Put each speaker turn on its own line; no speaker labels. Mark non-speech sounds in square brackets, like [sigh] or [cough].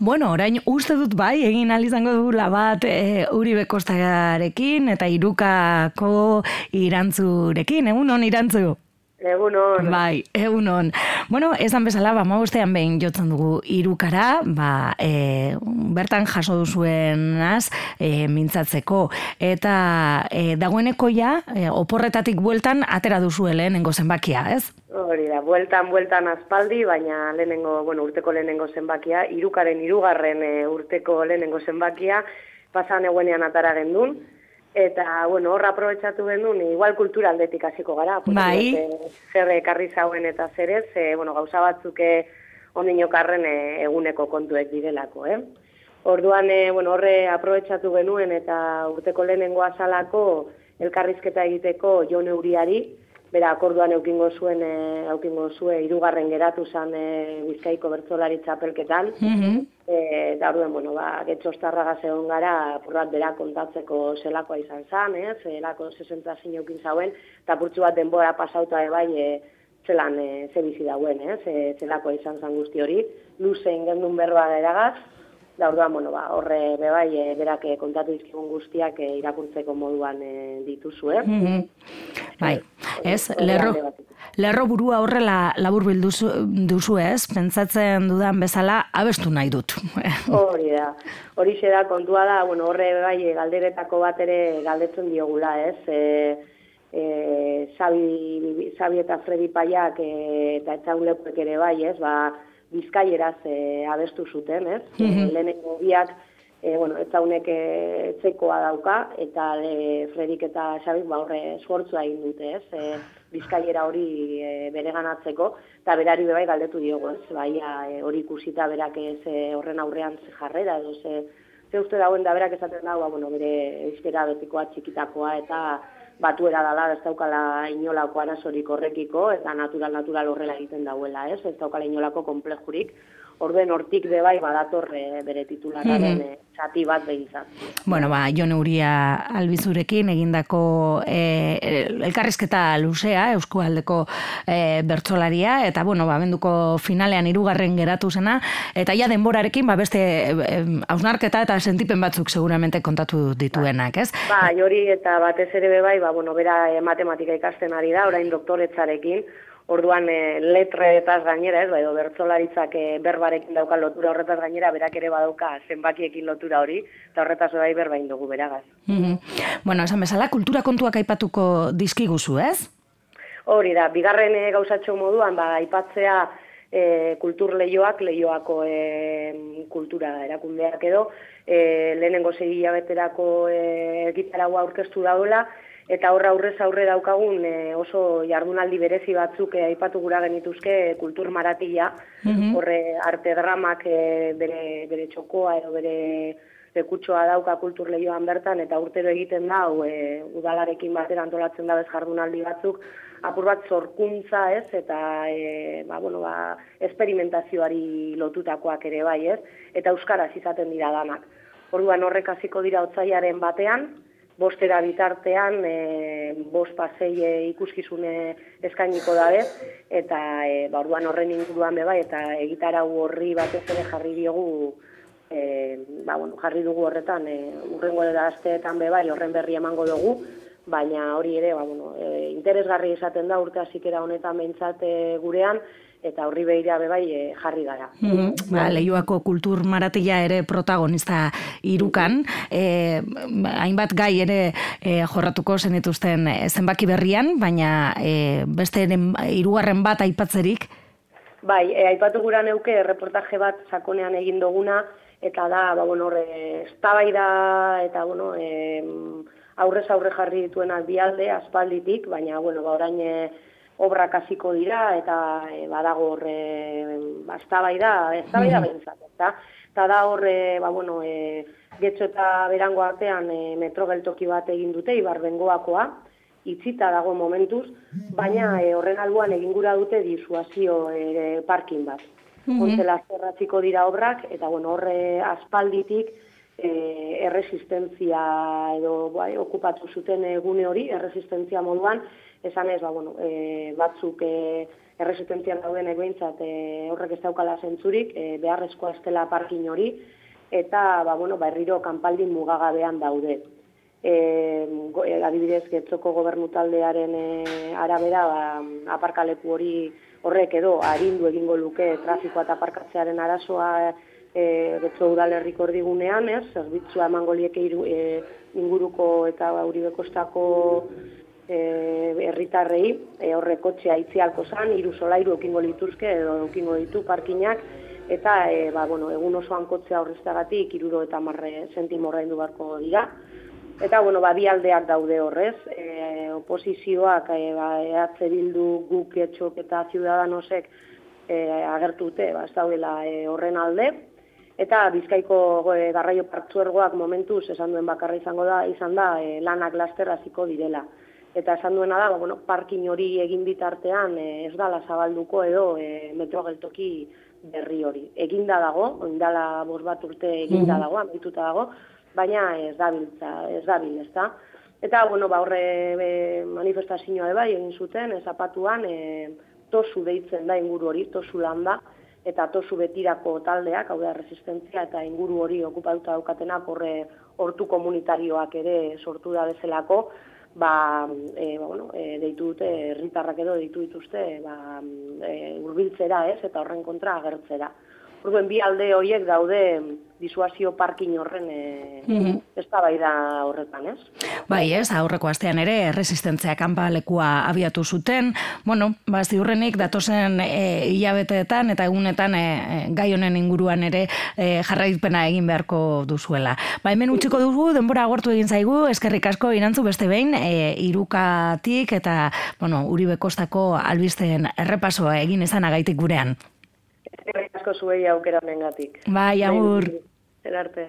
Bueno, orain uste dut bai, egin izango dugula bat e, Uribe Kostagarekin eta Irukako irantzurekin, egun hon irantzu?
Egunon.
Bai, egunon. Bueno, esan bezala, ba, maustean behin jotzen dugu irukara, ba, e, bertan jaso duzuenaz e, mintzatzeko. Eta e, dagoeneko ja, e, oporretatik bueltan, atera duzu lehenengo zenbakia, ez?
Hori da, bueltan, bueltan aspaldi, baina lehenengo, bueno, urteko lehenengo zenbakia, irukaren irugarren e, urteko lehenengo zenbakia, pasan eguenean atara gendun, Eta, bueno, horra aprobetsatu genuen, igual kultura aldetik hasiko gara.
Bai.
Zer ekarri zauen eta zerez, e, bueno, gauza batzuke ondinokarren e, eguneko kontuek direlako, eh? Orduan, e, bueno, horre aprobetsatu genuen eta urteko lehenengo azalako elkarrizketa egiteko jo neuriari, bera akorduan eukingo zuen e, eukingo zue hirugarren geratu zen e, Bizkaiko bertsolari txapelketan.
Mm
eta orduan bueno, ba getxostarraga egon gara apurrat bera kontatzeko zelakoa izan zen, eh, zelako 60 sinukin zauen eta purtsu bat denbora pasauta bai e, zelan e, ze bizi dauen, eh, ze, zelakoa izan zen guzti hori. Luze ingendun berba eragaz, da orduan, bueno, ba, horre bebai, e, berak kontatu izkigun guztiak e, irakurtzeko moduan e, dituzu, eh?
Mm Bai, ez, lerro, lerro burua horrela labur bilduzu duzu ez, pentsatzen dudan bezala abestu nahi dut. [laughs]
Hori da, hori da kontua da, bueno, horre bai galderetako bat ere galdetzen diogula ez, e, e, Sabi, Sabi eta Fredi Paiak e, eta etxaulekuek ere bai ez, ba, bizkaieraz e, abestu zuten ez, mm -hmm. lehenengo biak, e, bueno, ez zaunek e, txekoa dauka, eta e, Fredik eta Xabik ba, horre esfortzua egin dute, ez? E, bizkaiera hori e, bere ganatzeko, eta berari bebai galdetu diogo, ez? Bai, e, hori ikusita berak ez e, horren aurrean jarrera, edo ze, ze uste dauen da berak esaten dago, ba, bueno, bere euskera betikoa txikitakoa, eta batuera dala, ez daukala inolako arazorik horrekiko, eta natural-natural horrela egiten dauela, ez? Ez daukala inolako komplejurik, orden hortik be bai badator e, bere titulararen mm zati bat behintzat.
Bueno, ba, Jon Uria albizurekin egindako e, elkarrizketa luzea, Euskualdeko e, bertsolaria, eta bueno, ba, benduko finalean irugarren geratu zena, eta ja denborarekin, ba, beste hausnarketa eta sentipen batzuk seguramente kontatu dituenak, ez?
Ba, jori eta batez ere be bai, ba, bueno, bera matematika ikasten ari da, orain doktoretzarekin, Orduan e, letretaz gainera, ez, edo bertzolaritzak e, berbarekin dauka lotura horretaz gainera, berak ere badauka zenbakiekin lotura hori, eta horretaz bai berbain dugu beragaz.
Mm Bueno, esan bezala, kultura kontuak aipatuko dizkiguzu, ez?
Hori da, bigarren e, gauzatxo moduan, ba, aipatzea e, kultur lehioak, lehioako e, kultura erakundeak edo, e, lehenengo segi jabeterako e, gitaragua aurkeztu daudela, eta horra aurrez aurre daukagun e, oso jardunaldi berezi batzuk e, aipatu gura genituzke kultur maratila, mhm. horre arte dramak e, bere, bere txokoa edo bere lekutsoa dauka kultur lehioan bertan, eta urtero egiten da, e, udalarekin batera antolatzen da bez jardunaldi batzuk, apur bat zorkuntza ez, eta e, ba, bueno, ba, esperimentazioari lotutakoak ere bai ez, eta euskaraz izaten dira danak. Orduan horrek hasiko dira otzaiaren batean, bostera bitartean e, bost pasei e, ikuskizune eskainiko dabe, eta e, ba, orduan horren inguruan beba, eta egitarau horri batez ere jarri diogu, e, ba, bueno, jarri dugu horretan, e, urrengo da asteetan beba, horren berri emango dugu, baina hori ere, ba, bueno, e, interesgarri esaten da urte zikera honetan behintzat gurean, eta horri behira bebai e, jarri gara.
Mm -hmm. ba, Leioako kultur maratila ere protagonista irukan, e, hainbat gai ere e, jorratuko zenituzten zenbaki berrian, baina e, beste irugarren bat aipatzerik?
Bai, e, aipatu gura neuke reportaje bat sakonean egin duguna, eta da, ba, bueno, horre, estabaida, eta, bueno, e, aurrez aurre jarri dituenak bialde, aspalditik, baina, bueno, ba, orain, obrak hasiko dira eta e, badago hor e, bastabai da, eztabai da bentzat, eta ta da hor e, ba bueno, e, getxo eta berango artean e, metro geltoki bat egin dute Ibar Bengoakoa, itzita dago momentuz, baina e, horren alboan egin gura dute disuazio e, parkin bat. Mm -hmm. dira obrak, eta bueno, horre aspalditik e, erresistentzia edo bai, okupatu zuten egune hori, erresistentzia moduan, esan ez, ba, bueno, e, batzuk e, erresistentzian dauden egointzat e, horrek ez daukala zentzurik, e, beharrezkoa estela parkin hori, eta ba, bueno, ba, erriro kanpaldin mugagabean daude. E, go, e, adibidez, getzoko gobernu taldearen e, arabera, ba, aparkaleku hori horrek edo harindu egingo luke trafikoa eta aparkatzearen arazoa e, getzo udalerriko erdigunean, ez, zerbitzua emango lieke e, inguruko eta auribekostako e, herritarrei e, horre kotxea itzialko zan, iru solairu ekingo lituzke edo ekingo ditu parkinak, eta e, ba, bueno, egun osoan kotzea horreztagatik iruro eta marre sentimorra indu barko dira. Eta, bueno, ba, bi aldeak daude horrez, e, oposizioak, e, ba, ehatze bildu guk etxok eta ziudadanosek e, agertute, ba, ez daudela e, horren alde. Eta bizkaiko e, garraio partzuergoak momentuz esan duen bakarra izango da, izan da, e, lanak laster hasiko direla. Eta esan duena da, ba, bueno, parkin hori egin bitartean e, ez dala zabalduko edo e, metro geltoki berri hori. Eginda dago, oindala bos bat urte eginda dago, amituta dago, baina ez dabiltza, ez dabil, ez da. Eta, bueno, ba, horre e, manifestazioa bai egin zuten, zapatuan, e, tosu deitzen da inguru hori, tosu landa, eta tosu betirako taldeak, hau da, resistentzia, eta inguru hori okupatuta daukatenak, horre hortu komunitarioak ere sortu da bezalako, ba, e, ba, bueno, e, deitu dute, herritarrak edo deitu dituzte, ba, e, urbiltzera ez, eta horren kontra agertzera. Orduan bi alde horiek daude disuazio parkin horren e, mm da horretan, ez?
Bai, ez, aurreko astean ere resistentzia kanpalekua abiatu zuten. Bueno, ba ziurrenik datozen e, hilabeteetan eta egunetan e, gai honen inguruan ere e, jarraipena egin beharko duzuela. Ba, hemen utziko dugu denbora agortu egin zaigu, eskerrik asko irantzu beste behin, e, irukatik eta, bueno, Uribekostako albisten errepasoa egin izanagaitik gurean
asko zuei aukera mengatik.
Bai, agur.
Bai,